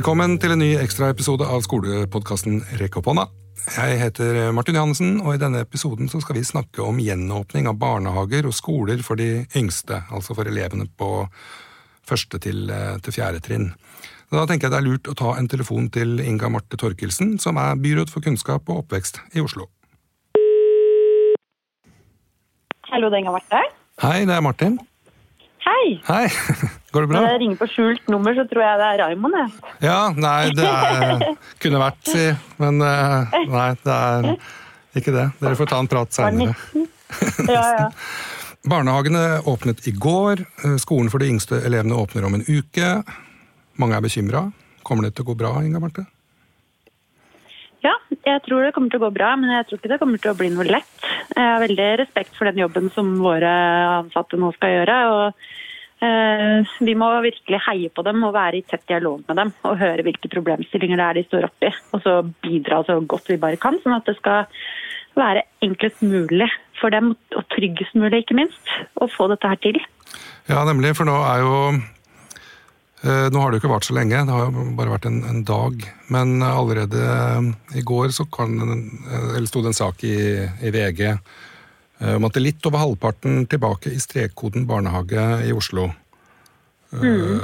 Velkommen til en ny ekstraepisode av skolepodkasten Rekk opp hånda. Jeg heter Martin Johannessen, og i denne episoden så skal vi snakke om gjenåpning av barnehager og skoler for de yngste, altså for elevene på første til, eh, til fjerde trinn. Da tenker jeg det er lurt å ta en telefon til Inga Marte Torkelsen, som er byråd for kunnskap og oppvekst i Oslo. Hallo, det er Inga Marte. Hei, det er Martin. Hei. Hei, går det bra? Når jeg ringer på skjult nummer, så tror jeg det er Raymond. jeg. Ja, nei, det er, kunne vært, si. Men eh, nei, det er ikke det. Dere får ta en prat seinere. Ja, ja. Barnehagene åpnet i går. Eh, Skolen for de yngste elevene åpner om en uke. Mange er bekymra. Kommer det til å gå bra, Inga Marte? ja, jeg tror det kommer til å gå bra, men jeg tror ikke det kommer til å bli noe lett. Jeg har veldig respekt for den jobben som våre ansatte nå skal gjøre. og Vi må virkelig heie på dem og være i tett dialog med dem og høre hvilke problemstillinger det er de står oppi. Og så bidra så godt vi bare kan, sånn at det skal være enklest mulig for dem, og tryggest mulig, ikke minst, å få dette her til. Ja, nemlig, for nå er jo eh, Nå har det jo ikke vart så lenge, det har jo bare vært en, en dag. Men allerede eh, i går så kan, eh, sto det en sak i, i VG eh, om at det er litt over halvparten tilbake i strekkoden barnehage i Oslo. Mm.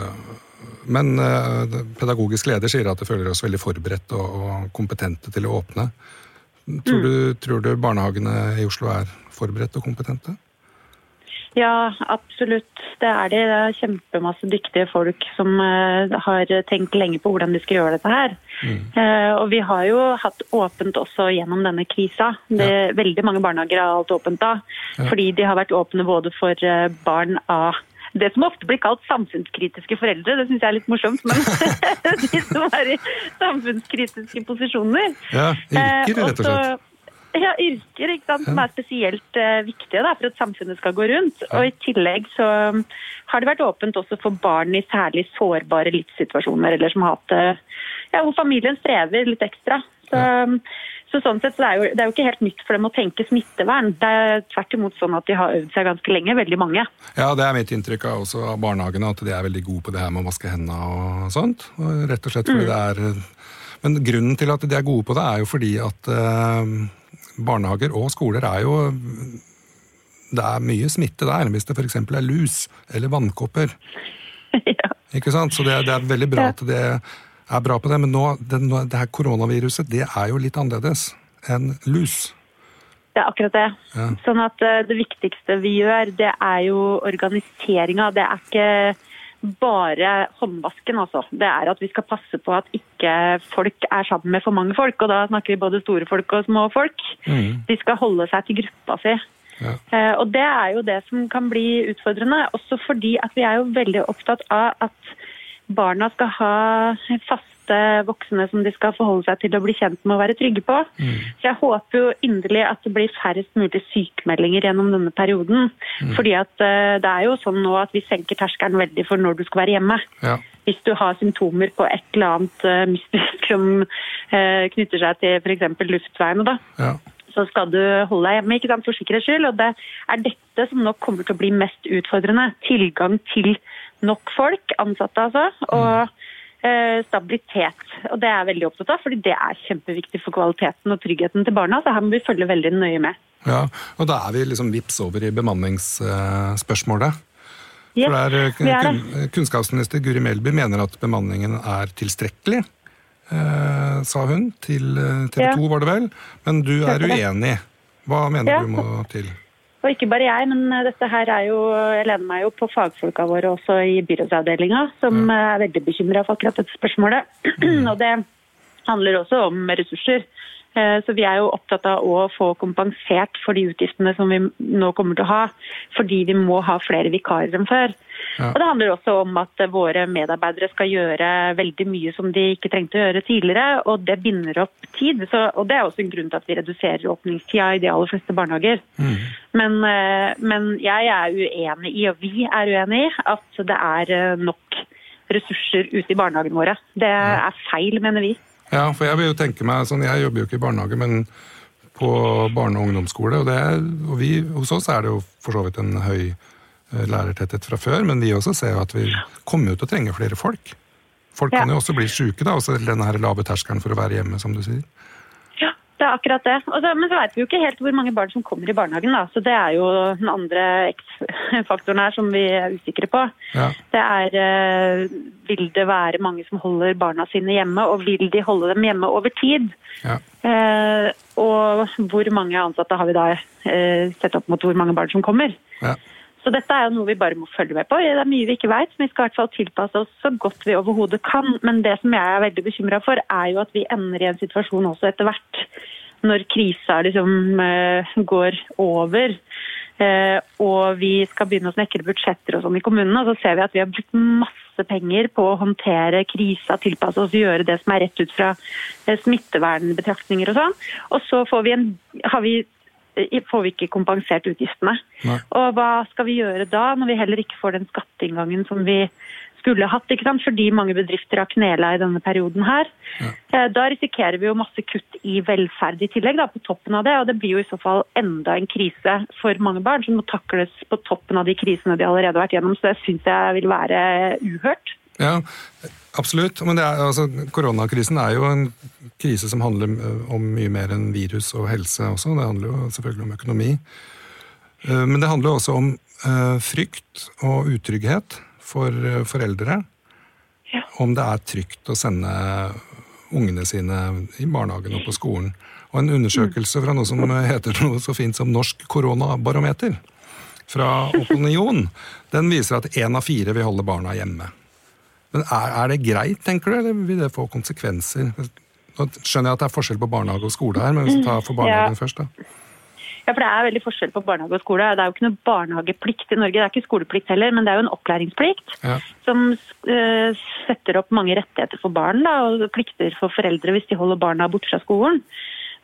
Men eh, pedagogisk leder sier at det føler oss veldig forberedt og, kompetente til å åpne. Tror du, tror du barnehagene i Oslo er forberedt og kompetente? Ja, absolutt. Det er det. Det er kjempemasse dyktige folk som uh, har tenkt lenge på hvordan de skal gjøre dette her. Eh, og vi har jo hatt åpent også gjennom denne krisa. Det, Veldig mange barnehager har alt åpent da, Ja. fordi de har vært åpne både for uh, barn av det som ofte blir kalt samfunnskritiske foreldre, det syns jeg er litt morsomt, men de som er i samfunnskritiske posisjoner. Ja, yrker, rett og slett. Ja, yrker ikke sant, som er spesielt uh, viktige da, for at samfunnet skal gå rundt. Og I tillegg så um, har det vært åpent også for barn i særlig sårbare livssituasjoner, eller som har hatt ja, hvor familien strever litt ekstra. Så, um, så sånn sett så det er jo, det er jo ikke helt nytt for dem å tenke smittevern. Det er tvert imot sånn at de har øvd seg ganske lenge, veldig mange. Ja, det er mitt inntrykk av, også av barnehagene, at de er veldig gode på det her med å vaske hendene og sånt. Og rett og slett fordi det er Men grunnen til at de er gode på det, er jo fordi at eh, barnehager og skoler er jo Det er mye smitte der, hvis det f.eks. er lus eller vannkopper. ja. Ikke sant? Så det, det er veldig bra Ja. at det er bra på det. Men nå, det, nå, det her koronaviruset, det er jo litt annerledes enn lus. Det er akkurat det. Ja. Sånn at eh, Det viktigste vi gjør, det er jo organiseringa. Det er ikke bare håndvasken, altså. Det er at vi skal passe på at ikke folk er sammen med for mange folk. Og da snakker vi både store folk og små folk. Mm. De skal holde seg til gruppa si. Ja. Eh, Og det er jo det som kan bli utfordrende. Også fordi at vi er jo veldig opptatt av at barna skal ha faste voksne som de skal forholde seg til og bli kjent med og være trygge på. Så jeg håper jo inderlig at det blir færrest mulig sykemeldinger gjennom denne perioden. Fordi at eh, det er jo sånn nå at vi senker terskelen veldig for når du skal være hjemme. Ja. Hvis du har symptomer på et eller annet eh, mystisk som eh, knytter seg til f.eks. luftveiene, da, Ja. så skal du holde deg hjemme ikke sant, for sikkerhets skyld. Og det er dette som nok kommer til å bli mest utfordrende. Tilgang til nok folk, ansatte altså, og eh, stabilitet. Og det er jeg veldig opptatt av, fordi det er kjempeviktig for kvaliteten og tryggheten til barna. Så her må vi følge veldig nøye med. Ja, og da er vi liksom vips over i bemanningsspørsmålet. Yes, For der, eh, vi er det. kun, kunnskapsminister Guri Melby mener at bemanningen er tilstrekkelig, eh, sa hun. Til TV 2, Ja. var det vel. Men du er uenig. Hva mener Ja. du må til? Og ikke bare jeg, men eh, dette her er jo Jeg lener meg jo på fagfolka våre også i byrådsavdelinga, som eh, er veldig bekymra for akkurat dette spørsmålet. og det handler også om ressurser. Eh, Så vi er jo opptatt av å få kompensert for de utgiftene som vi nå kommer til å ha, fordi vi må ha flere vikarer enn før. Ja. Og Det handler også om at eh, våre medarbeidere skal gjøre veldig mye som de ikke trengte å gjøre tidligere, og det binder opp tid. Så, og Det er også en grunn til at vi reduserer åpningstida i de aller fleste barnehager. Men, eh, men jeg er uenig i, og vi er uenig i, at det er nok ressurser ute i barnehagene våre. Det er feil, mener vi. Ja, for jeg vil jo tenke meg sånn, Jeg jobber jo ikke i barnehage, men på barne- og ungdomsskole. Og, det er, og vi, hos oss er det jo for så vidt en høy eh, lærertetthet fra før, men vi også ser jo at vi kommer jo til å trenge flere folk. Folk kan jo også bli syke, da, også denne her lave terskelen for å være hjemme, som du sier. Det er akkurat det. Så, men så vet vi jo ikke helt hvor mange barn som kommer i barnehagen. da, så Det er jo den andre X-faktoren her som vi er usikre på. Ja. Det er eh, Vil det være mange som holder barna sine hjemme, og vil de holde dem hjemme over tid? Ja. Eh, og hvor mange ansatte har vi da eh, sett opp mot hvor mange barn som kommer? Ja. Så dette er jo noe vi bare må følge med på. Det er mye vi ikke vet, men vi skal i hvert fall tilpasse oss så godt vi overhodet kan. Men det som jeg er veldig bekymra for, er jo at vi ender i en situasjon også etter hvert, når krisa liksom eh, går over. eh, og vi skal begynne å snekre budsjetter og sånn i kommunene, og så ser vi at vi har brukt masse penger på å håndtere krisa, tilpasse oss, gjøre det som er rett ut fra eh, smittevernbetraktninger og sånn. Og så vi en, har vi får vi ikke kompensert utgiftene. Nei. Og hva skal vi gjøre da, når vi heller ikke får den skatteinngangen som vi skulle hatt, ikke sant? fordi mange bedrifter har knela i denne perioden her. Ja. Da risikerer vi jo masse kutt i velferd i tillegg, da, på toppen av det. Og det blir jo i så fall enda en krise for mange barn, som må takles på toppen av de krisene de allerede har vært gjennom. Så det syns jeg vil være uhørt. Ja, absolutt. Men det er, altså, koronakrisen er jo en krise som handler eh, om mye mer enn virus og helse også. Det handler jo selvfølgelig om økonomi. Eh, Men det handler også om eh, frykt og utrygghet for foreldre. Ja. Om det er trygt å sende ungene sine i barnehagen og på skolen. Og en undersøkelse fra noe som heter noe så fint som Norsk koronabarometer fra Opinion, den viser at én av fire vil holde barna hjemme. Men er, er det greit, tenker du, eller vil det få konsekvenser? Nå skjønner jeg at det er forskjell på barnehage og skole her, men hvis vi tar for barnehagen Ja. først, da. Ja, for Det er veldig forskjell på barnehage og skole. Det er jo ikke noe barnehageplikt i Norge. Det er ikke skoleplikt heller, men det er jo en opplæringsplikt Ja. som uh, setter opp mange rettigheter for barn da, og plikter for foreldre hvis de holder barna borte fra skolen.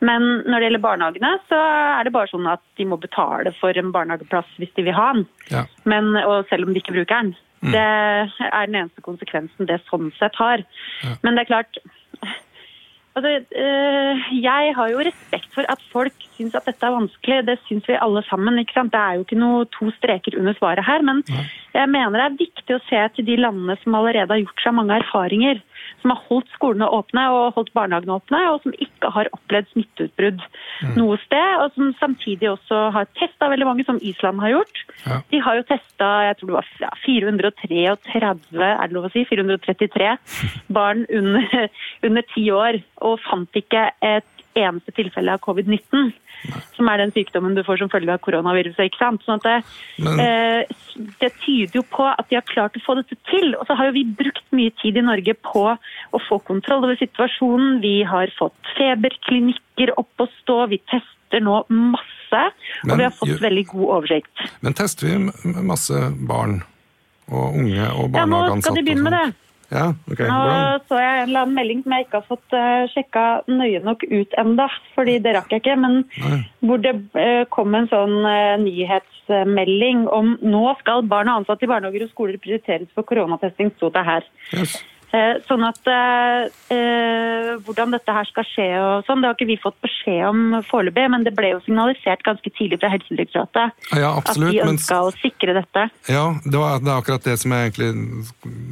Men når det gjelder barnehagene, så er det bare sånn at de må betale for en barnehageplass hvis de vil ha den. Ja. Men, og selv om de ikke bruker den. Det er den eneste konsekvensen det sånn sett har. Ja. Men det er klart altså, øh, Jeg har jo respekt for at folk syns at dette er vanskelig. Det syns vi alle sammen. ikke sant? Det er jo ikke noe to streker under svaret her. Men jeg mener det er viktig å se til de landene som allerede har gjort seg mange erfaringer. Som har holdt skolene åpne og holdt barnehagene åpne, og som ikke har opplevd smitteutbrudd noe sted. Og som samtidig også har testa veldig mange, som Island har gjort. Ja. De har jo testa jeg tror det var 433, er det lov å si, 433 barn under, under 10 år, og fant ikke et eneste tilfelle av covid-19. Som er den sykdommen du får som følge av koronaviruset. ikke sant? Sånn at det, Men- eh, det tyder jo på at de har klart å få dette til. Og så har jo vi brukt mye tid i Norge på å få kontroll over situasjonen. Vi har fått feberklinikker opp å stå. Vi tester nå masse. Men og vi har fått veldig god oversikt. Men tester vi masse barn og unge og Ja, nå skal de begynne med det. Ja, okay. Nå så jeg en eller annen melding som jeg ikke har fått uh, sjekka nøye nok ut enda, fordi det rakk jeg ikke. Men Nei. hvor det eh, kom en sånn eh, nyhetsmelding om nå skal barn og ansatte i barnehager og skoler prioriteres for koronatesting, sto det her. Yes. Eh, sånn at eh, eh, hvordan dette her skal skje og sånn, det har ikke vi fått beskjed om foreløpig, men det ble jo signalisert ganske tidlig fra Helsedirektoratet Ja, at de Men ønska å sikre dette. ja, det, var, det er akkurat det som jeg egentlig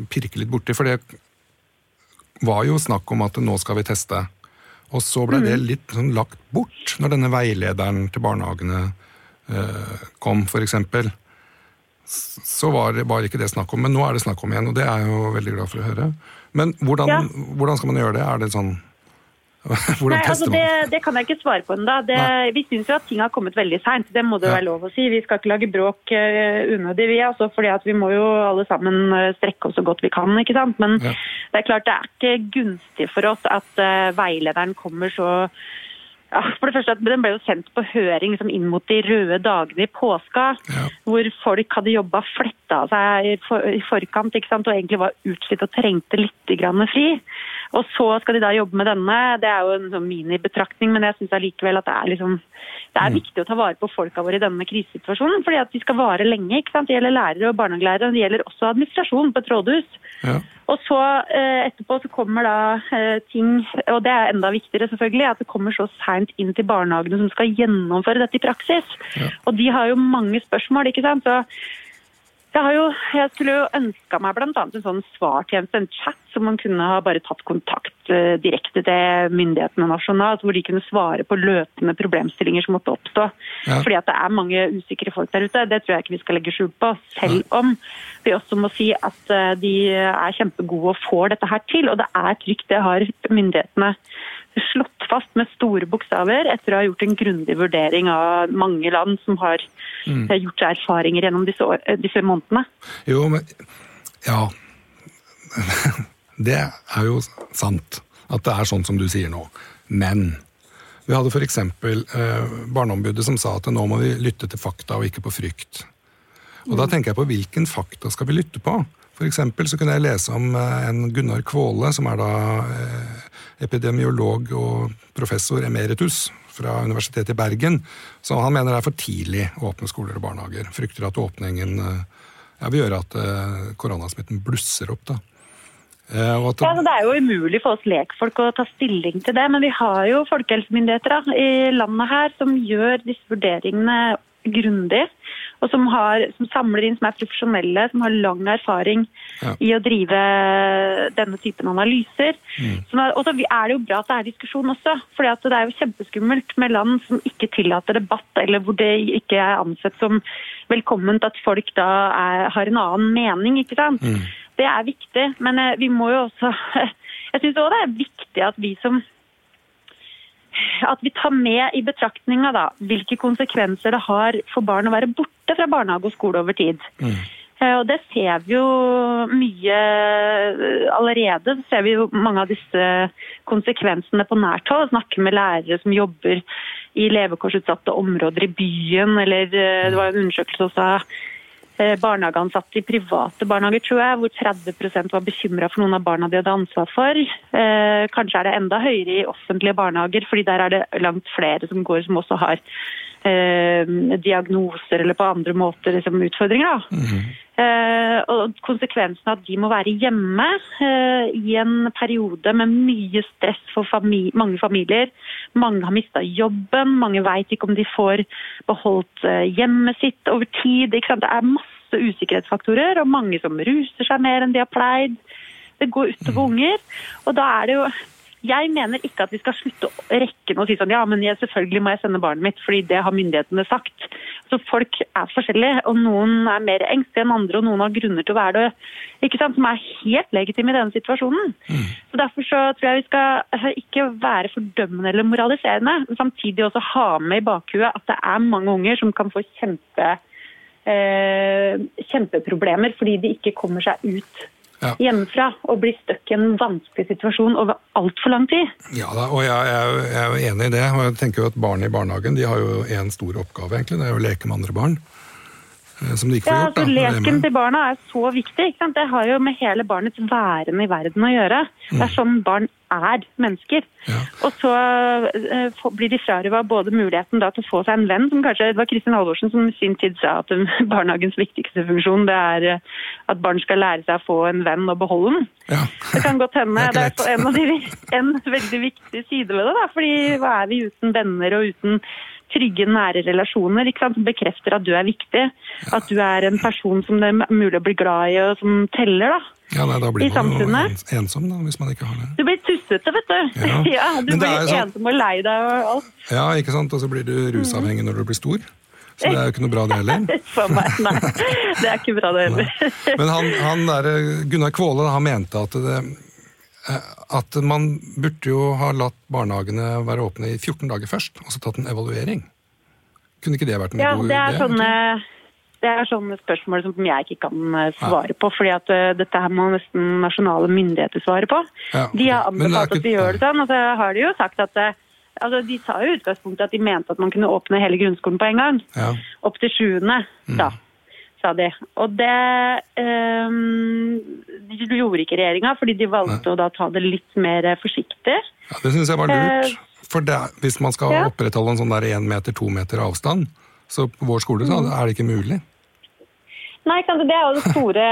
pirker litt borti. For det var jo snakk om at nå skal vi teste. Og så ble Mm. det litt sånn lagt bort når denne veilederen til barnehagene eh, kom, f.eks. Så var, det- var ikke det snakk om, men nå er det snakk om igjen, og det er jeg jo veldig glad for å høre. Men hvordan, Ja. hvordan skal man gjøre det? Er det sånn Hvordan Nei, altså tester det, Altså det kan jeg ikke svare på ennå. Vi syns jo at ting har kommet veldig seint. Det må det Ja. være lov å si. Vi skal ikke lage bråk uh, unødig, vi. Altså, fordi at vi må jo alle sammen eh, strekke oss så godt vi kan. ikke sant? Men Ja. det er klart det er ikke gunstig for oss at uh, veilederen kommer så ja, for det første at Den ble jo sendt på høring liksom, inn mot de røde dagene i påska, Ja. hvor folk hadde jobba fletta av seg i, forkant ikke sant? og egentlig var utslitt og trengte litt grann fri. Og så skal de da jobbe med denne. Det er jo en sånn minibetraktning, men jeg syns allikevel at det er liksom det er viktig å ta vare på folka våre i denne krisesituasjonen, fordi at de skal vare lenge. ikke sant? Det gjelder lærere og barnehagelærere, og det gjelder også administrasjon på et rådhus. Ja. Og så eh, etterpå så kommer da eh, ting, og det er enda viktigere selvfølgelig, at det kommer så seint inn til barnehagene som skal gjennomføre dette i praksis. Ja. Og de har jo mange spørsmål, ikke sant. Så Jeg, jo, jeg skulle jo ønska meg bl.a. en sånn svartjeneste, en chat, som man kunne ha bare tatt kontakt uh, direkte til myndighetene nasjonalt, hvor de kunne svare på løpende problemstillinger som måtte oppstå. Ja. Fordi at det er mange usikre folk der ute. Det tror jeg ikke vi skal legge skjul på. Selv om vi også må si at uh, de er kjempegode og får dette her til. Og det er trygt, det har myndighetene slått fast med store bokstaver etter å ha gjort en grundig vurdering av mange land som har mm. gjort seg erfaringer gjennom disse, år, eh, disse månedene. Jo, men Ja. Det er jo sant at det er sånn som du sier nå. Men vi hadde f.eks. Eh, Barneombudet som sa at nå må vi lytte til fakta og ikke på frykt. Og da mm. tenker jeg på hvilken fakta skal vi lytte på? For så kunne jeg lese om eh, en Gunnar Kvåle, som er da eh, epidemiolog og professor emeritus fra Universitetet i Bergen. Så han mener det er for tidlig å åpne skoler og barnehager. Frykter at åpningen eh, ja, vil gjøre at koronasmitten blusser opp. da. Ja, altså, Det er jo umulig for oss lekfolk å ta stilling til det, men vi har jo folkehelsemyndigheter da, i landet her som gjør disse vurderingene grundig og som, har, som, samler inn, som er profesjonelle, som har lang erfaring ja. i å drive denne typen analyser. Mm. og så er det jo bra at det er diskusjon også. For det er jo kjempeskummelt med land som ikke tillater debatt, eller hvor det ikke er ansett som velkomment at folk da er, har en annen mening. ikke sant? Mm. Det er viktig, men eh, vi må jo også Jeg syns òg det er viktig at vi som at vi tar med i betraktninga hvilke konsekvenser det har for barn å være borte fra barnehage og skole over tid. Mm. Eh, og Det ser vi jo mye eh, allerede. Så ser vi jo mange av disse konsekvensene på nært hold. Snakker med lærere som jobber i levekårsutsatte områder i byen. Eller eh, det var en undersøkelse også barnehageansatte i private barnehager, tror jeg, hvor 30% var bekymra for noen av barna de hadde ansvar for. Eh, kanskje er det enda høyere i offentlige barnehager, fordi der er det langt flere som går som også har eh, diagnoser eller på andre måter liksom, utfordringer. Mm -hmm. Eh, og konsekvensen av at de må være hjemme eh, i en periode med mye stress for famili mange familier. Mange har mista jobben, mange veit ikke om de får beholdt eh, hjemmet sitt over tid. Det er masse usikkerhetsfaktorer, og mange som ruser seg mer enn de har pleid. Det går utover mm. unger. Og da er det jo jeg mener ikke at vi skal slutte å rekke å si sånn ja, men jeg, selvfølgelig må jeg sende barnet mitt, fordi det har myndighetene sagt. Så Folk er forskjellige, og noen er mer engstelige enn andre, og noen har grunner til å være det ikke sant, som er helt legitime i denne situasjonen. Mm. Så Derfor så tror jeg vi skal altså, ikke være fordømmende eller moraliserende, men samtidig også ha med i bakhuet at det er mange unger som kan få kjempe, eh, kjempeproblemer fordi de ikke kommer seg ut ja. hjemmefra og blir stuck i en vanskelig situasjon over altfor lang tid. Ja da, og jeg, jeg, jeg, er enig i det. og jeg tenker jo at Barn i barnehagen de har jo én stor oppgave, egentlig. Det er jo å leke med andre barn. Eh, som de ikke får ja, gjort. Da, altså, leken til barna er så viktig. ikke sant? Det har jo med hele barnets væren i verden å gjøre. Mm. Det er sånn barn er mennesker. Ja. Og så uh, blir de frarøva både muligheten da, til å få seg en venn, som kanskje det var Kristin Halvorsen som i sin tid sa at barnehagens viktigste funksjon det er uh, at barn skal lære seg å få en venn og beholde den. Ja. Det kan godt hende. det er, det er en, av de, en veldig viktig side ved det. da, fordi hva er vi uten venner og uten trygge, nære relasjoner ikke som bekrefter at du er viktig. At du er en person som det er mulig å bli glad i, og som teller. da. Ja, nei, Da blir man jo ensom, da, hvis man ikke har det. Du blir tussete, vet du. Ja, ja Du blir sånn... ensom og lei deg og alt. Ja, ikke sant. Og så blir du rusavhengig når du blir stor. Så det er jo ikke noe bra, det heller. For meg, nei. Det er ikke bra, det heller. Men han, han der, Gunnar Kvåle han mente at det, at man burde jo ha latt barnehagene være åpne i 14 dager først, og så tatt en evaluering. Kunne ikke det vært en ja, god idé? Sånne, det er sånne spørsmål som jeg ikke kan eh, svare på. fordi at uh, dette her må nesten nasjonale myndigheter svare på. Ja, okay. De har anbefalt at vi gjør det sånn, og så har de jo sagt at altså, De sa jo i utgangspunktet at de mente at man kunne åpne hele grunnskolen på en gang. Ja. Opp til sjuende. Mm. Da sa de. Og det de gjorde ikke regjeringa, fordi de valgte Nei. å da ta det litt mer forsiktig. Ja, Det syns jeg var lurt. Uh, For det, hvis man skal ja. opprettholde en sånn der én meter, to meter avstand, så på vår skole så mm. er det ikke mulig. Nei, det er jo det store,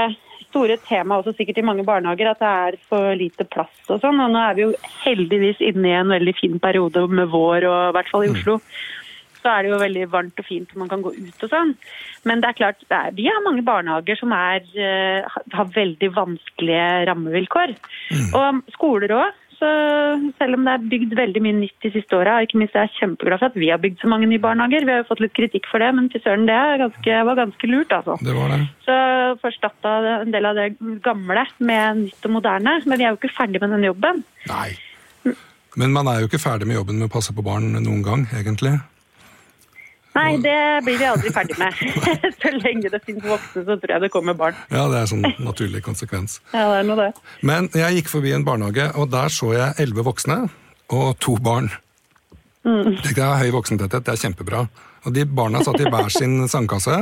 store temaet også sikkert i mange barnehager, at det er for lite plass og sånn. Og nå er vi jo heldigvis inne i en veldig fin periode med vår, og i hvert fall i mm. Oslo. Mm. Så er det jo veldig varmt og fint og man kan gå ut og sånn. Men det er klart, det er, vi har mange barnehager som er, eh, har veldig vanskelige rammevilkår. Og skoler òg. Så selv om det er bygd veldig mye nytt de siste åra, ikke minst er jeg kjempeglad for at vi har bygd så mange nye barnehager. Vi har jo fått litt kritikk for det, men fy søren, det er ganske, var ganske lurt, altså. Det var det. Så få erstatta en del av det gamle med nytt og moderne. Men vi er jo ikke ferdig med den jobben. Nei. Men man er jo ikke ferdig med jobben med å passe på barn noen gang, egentlig. Nei, det blir vi aldri ferdig med. så lenge det finnes voksne, så tror jeg det kommer barn. Ja, det er sånn naturlig konsekvens. Ja, det er noe det. Men jeg gikk forbi en barnehage, og der så jeg elleve voksne og to barn. Det er høy voksentetthet, det er kjempebra. Og de barna satt i hver sin sandkasse,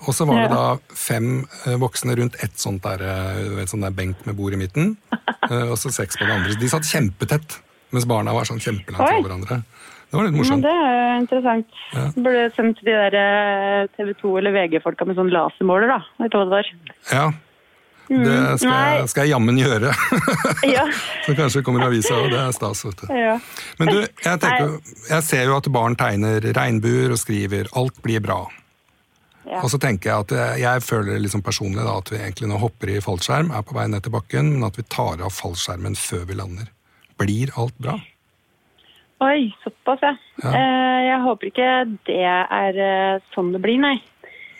og så var det da fem eh, voksne rundt et sånt der, eh, et sånt der benk med bord i midten, eh, og så seks på det andre. De satt kjempetett, mens barna var sånn kjempelangt fra hverandre. Det var litt morsomt. morsomt. det er interessant. Ja. Burde sendt de der TV 2 eller VG-folka med sånn lasermåler, da. Vet du hva det var? Ja, det skal jeg, skal jeg jammen gjøre. Ja. så kanskje kommer avisa, og det er stas, vet du. ja. Men du, jeg, tenker, jeg ser jo at barn tegner regnbuer og skriver 'alt blir bra'. Ja. Og så tenker jeg at jeg, jeg føler liksom personlig da, at vi egentlig nå hopper i fallskjerm, er på vei ned til bakken, men at vi tar av fallskjermen før vi lander. Blir alt bra? Oi, såpass, ja. Ja. Eh, jeg håper ikke det er eh, sånn det blir, nei.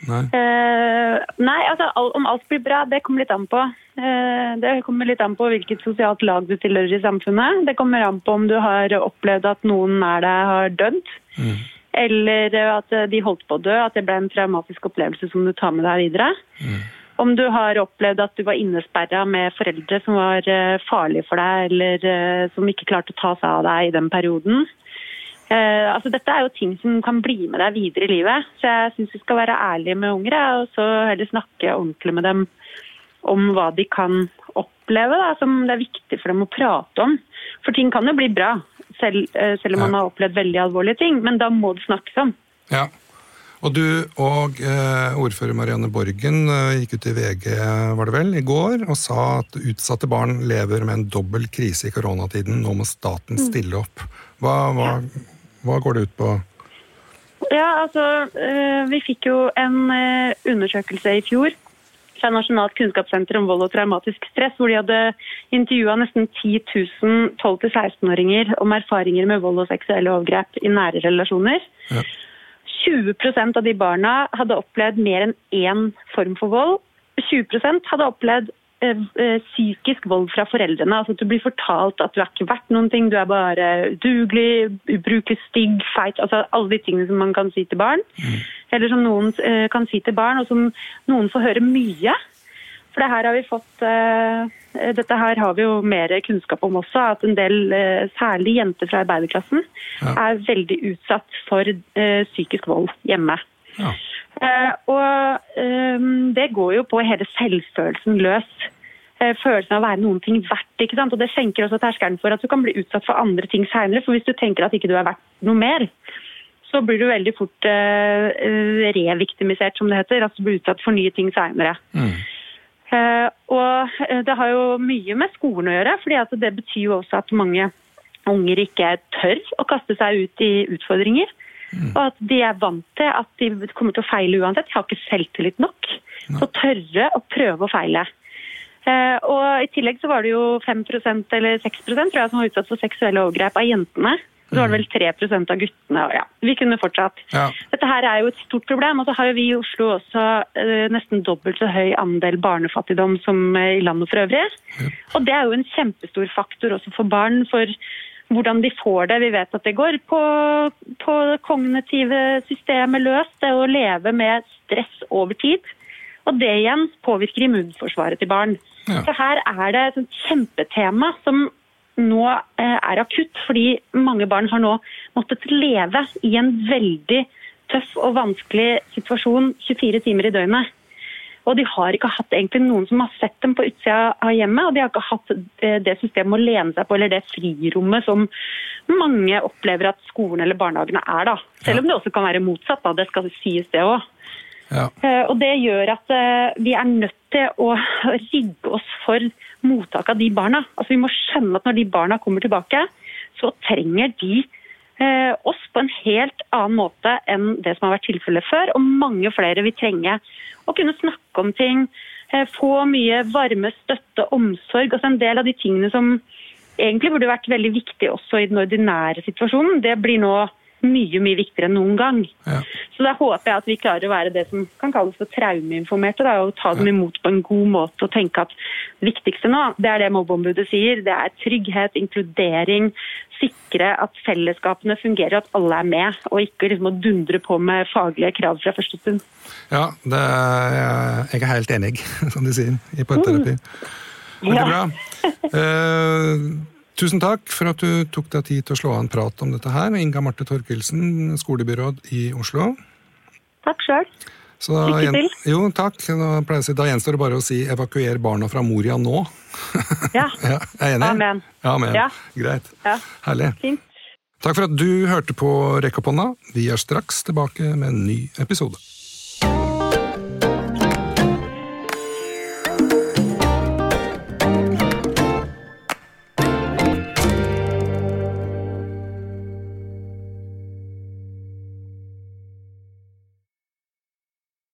Nei? Eh, nei, altså al- om alt blir bra, det kommer litt an på. Det kommer litt an på hvilket sosialt lag du tilhører i samfunnet. Det kommer an på om du har opplevd at noen nær deg har dødd. Eller at de holdt på å dø, at det ble en traumatisk opplevelse som du tar med deg videre. Om du har opplevd at du var innesperra med foreldre som var eh, farlige for deg, eller eh, som ikke klarte å ta seg av deg i den perioden. Eh, altså dette er jo ting som kan bli med deg videre i livet. Så jeg syns vi skal være ærlige med unger, og så heller snakke ordentlig med dem om hva de kan oppleve, da, som det er viktig for dem å prate om. For ting kan jo bli bra, selv, eh, selv om man har opplevd veldig alvorlige ting. Men da må det snakkes om. Ja. Og du og eh, ordfører Marianne Borgen eh, gikk ut i VG var det vel, i går og sa at utsatte barn lever med en dobbel krise i koronatiden. Nå må staten stille opp. Hva, hva, hva går det ut på? Ja, altså, eh, Vi fikk jo en eh, undersøkelse i fjor fra Nasjonalt kunnskapssenter om vold og traumatisk stress, hvor de hadde intervjua nesten 10 000 12-16-åringer om erfaringer med vold og seksuelle overgrep i nære relasjoner. Ja. 20% av de barna hadde opplevd mer enn én form for vold. 20 hadde opplevd eh, eh, psykisk vold fra foreldrene. Altså at du blir fortalt at du er ikke verdt noen ting, du er bare udugelig, ubrukelig, stygg, feit. Altså alle de tingene som man kan si til barn. Eller som noen eh, kan si til barn, og som noen får høre mye. For det her har vi fått Dette her har vi jo mer kunnskap om også, at en del, eh, særlig jenter fra arbeiderklassen, Ja. er veldig utsatt for eh, psykisk vold hjemme. Ja. Eh, og eh, det går jo på hele selvfølelsen løs. Eh, følelsen av å være noen ting verdt. ikke sant? Og Det senker også terskelen for at du kan bli utsatt for andre ting seinere. For hvis du tenker at ikke du er verdt noe mer, så blir du veldig fort eh, eh, reviktimisert, som det heter. Altså du blir utsatt for nye ting seinere. Mm. Eh, og eh, det har jo mye med skolen å gjøre, fordi at det betyr jo også at mange unger ikke tør å kaste seg ut i utfordringer. Og at de er vant til at de kommer til å feile uansett. De har ikke selvtillit nok Så tørre å prøve å feile. Eh, og I tillegg så var det jo 5% eller 6% tror jeg, som var utsatt for seksuelle overgrep av jentene. Så var det vel 3% av guttene. og ja, Vi kunne fortsatt. Ja. Dette her er jo et stort problem. Og så har jo vi i Oslo også eh, nesten dobbelt så høy andel barnefattigdom som eh, i landet for øvrig. Og det er jo en kjempestor faktor også for barn, for hvordan de får det. Vi vet at det går på, på kognitive systemet løs, det å leve med stress over tid. Og det igjen påvirker immunforsvaret til barn. Ja. Så her er det et kjempetema som nå eh, er akutt, fordi mange barn har nå måttet leve i en veldig tøff og vanskelig situasjon 24 timer i døgnet. Og de har ikke hatt egentlig noen som har sett dem på utsida av hjemmet, og de har ikke hatt det, det systemet å lene seg på, eller det frirommet som mange opplever at skolen eller barnehagene er. da. Selv om det også kan være motsatt, da. det skal sies det òg. Ja. Eh, Og det gjør at eh, vi er nødt til å rigge oss for mottak av de barna. Altså Vi må skjønne at når de barna kommer tilbake, så trenger de eh, oss på en helt annen måte enn det som har vært tilfellet før. Og mange flere vil trenge å kunne snakke om ting, eh, få mye varme, støtte, omsorg. Altså en del av de tingene som egentlig burde vært veldig viktige også i den ordinære situasjonen, det blir nå mye mye viktigere enn noen gang. Ja. Så da håper jeg at vi klarer å være det som kan kalles for traumeinformerte. Da, og ta dem imot på en god måte og tenke at det viktigste nå, det er det mobbeombudet sier. Det er trygghet, inkludering, sikre at fellesskapene fungerer, at alle er med. Og ikke liksom å dundre på med faglige krav fra første stund. Ja, det er, jeg er helt enig, som de sier i parterapi. Veldig Ja. bra. Eh, tusen takk for at du tok deg tid til å slå av en prat om dette her. Inga Marte Torkelsen, skolebyråd i Oslo. Takk sjøl. Så da, Lykke til. Jo, takk. Da, si, da gjenstår det bare å si 'evakuer barna fra Moria nå'. Ja. Ja, er enig? Amen. Ja, amen. Ja. Greit. ja. Herlig. Fint. Takk for at du hørte på Rekk opp hånda. Vi er straks tilbake med en ny episode.